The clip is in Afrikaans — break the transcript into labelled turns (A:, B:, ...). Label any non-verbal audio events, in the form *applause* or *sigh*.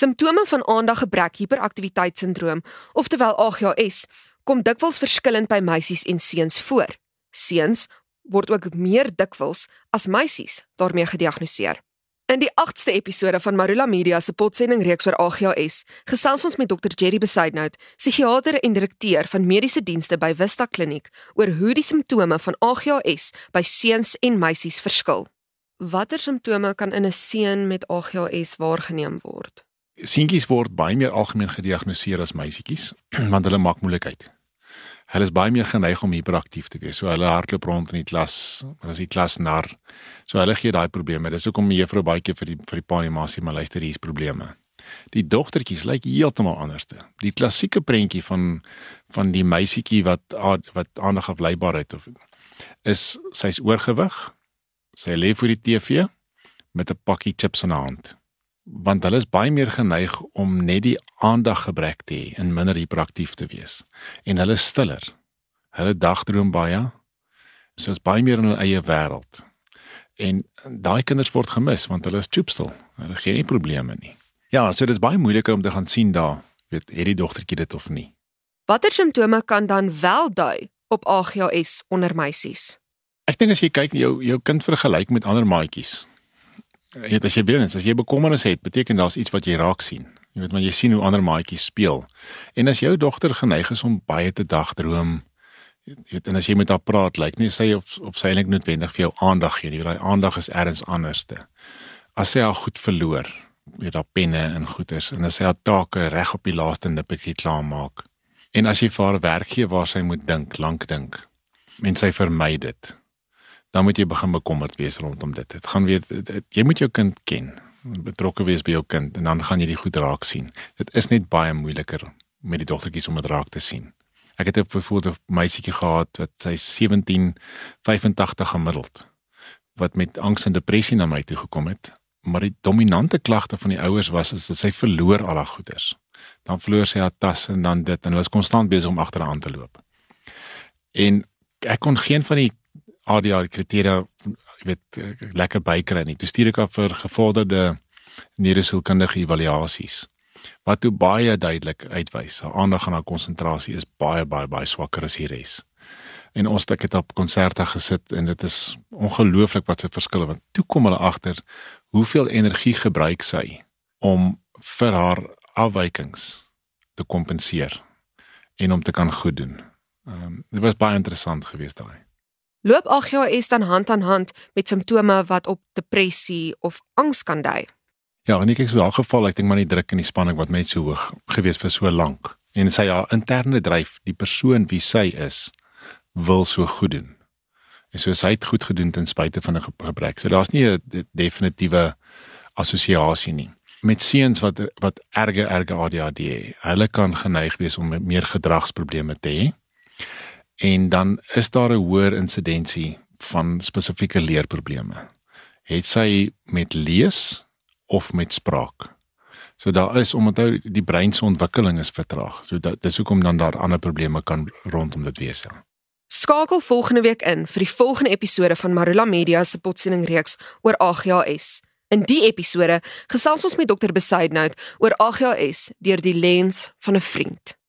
A: Simptome van aandaggebrek hiperaktiwiteitssindroom, oftewel AGHS, kom dikwels verskillend by meisies en seuns voor. Seuns word ook meer dikwels as meisies daarmee gediagnoseer. In die 8ste episode van Marula Media se potsending reeks oor AGHS, gesels ons met Dr Jerry Besaidnout, psigiater en direkteur van mediese dienste by Vista Kliniek, oor hoe die simptome van AGHS by seuns en meisies verskil. Watter simptome kan in 'n seun met AGHS waargeneem word?
B: Seentjies word baie meer algemeen gediagnoseer as meisietjies, *clears throat* want hulle maak moeilikheid. Hulle is baie meer geneig om hiperaktief te wees. So hulle hardloop rond in die klas, hulle is die klas nar. So hulle gee daai probleme. Dis hoekom die juffrou baie keer vir die vir die pa en maasie maar luister hier's probleme. Die dogtertjies lyk heeltemal anderste. Die klassieke prentjie van van die meisietjie wat wat aandag afleibaarheid of is sy's oorgewig, sy lê voor die TV met 'n pakkie chips in haar hand. Want hulle is baie meer geneig om net die aandag gebrek te hê en minder hiperaktief te wees. En hulle is stiller. Hulle dagdroom baie. So is baie meer in hulle eie wêreld. En daai kinders word gemis want hulle is choopstil. Hulle gee nie probleme nie. Ja, so dit is baie moeiliker om te gaan sien daar, weet, het die dogtertjie dit of nie.
A: Watter simptome kan dan wel dui op AGHS onder meisies?
B: Ek dink as jy kyk jou jou kind vergelyk met ander maatjies. Jy weet as jy binne is, as jy bekommernis het, beteken daar's iets wat jy raak sien. Jy weet maar jy sien hoe ander maatjies speel. En as jou dogter geneig is om baie te dagdroom, jy weet en as jy met haar praat, lyk nie sy of of sy eintlik noodwendig vir jou aandag gee nie. Daai aandag is ergens anderste. As sy haar goed verloor, weet haar penne en goeders en as sy haar take reg op die laaste nippertjie klaar maak. En as jy vir haar werk gee waar sy moet dink, lank dink, en sy vermy dit dan moet jy begin bekommerd wees rondom dit. Dit gaan weer jy moet jou kind ken, betrokke wees by jou kind en dan gaan jy die goed raak sien. Dit is net baie moeiliker met die dogtertjies om dit raak te sien. Ek het 'n voorbeeld 'n meisietjie gehad wat sy 1785 gemiddeld wat met angs en depressie na my toe gekom het, maar die dominante klagte van die ouers was is dat sy verloor al haar goeders. Dan verloor sy haar tas en dan dit en hulle is konstant besig om agteraan te loop. En ek kon geen van die ADHD kriteria weet lekker bykry nie. Toe stuur ek af vir gevorderde neurosielkundige evaluasies wat toe baie duidelik uitwys. Haar aandag en haar konsentrasie is baie baie baie swakker as die res. En ons het dit op konserte gesit en dit is ongelooflik wat se verskille want toe kom hulle agter hoeveel energie gebruik sy om vir haar afwykings te kompenseer en om te kan goed doen. Ehm um, dit was baie interessant geweest daai.
A: Loop AGHS dan hand aan hand met simptome wat op depressie of angs kan dui?
B: Ja, en ek het so 'n geval, ek dink maar die druk en die spanning wat met so hoog gewees vir so lank en sy ja interne dryf, die persoon wie sy is, wil so goed doen. En so sy het goed gedoen ten spyte van 'n gebrek. So daar's nie 'n definitiewe assosiasie nie. Met seuns wat wat erge erge ADHD, hulle kan geneig wees om meer gedragsprobleme te hê en dan is daar 'n hoër insidensie van spesifieke leerprobleme. Het sy met lees of met spraak? So daar is omdat die brein se ontwikkeling is vertraag. So dat dis hoekom dan daar ander probleme kan rondom dit wees. Ja.
A: Skakel volgende week in vir die volgende episode van Marula Media se potsending reeks oor AGHS. In die episode gesels ons met dokter Besaidnout oor AGHS deur die lens van 'n vriend.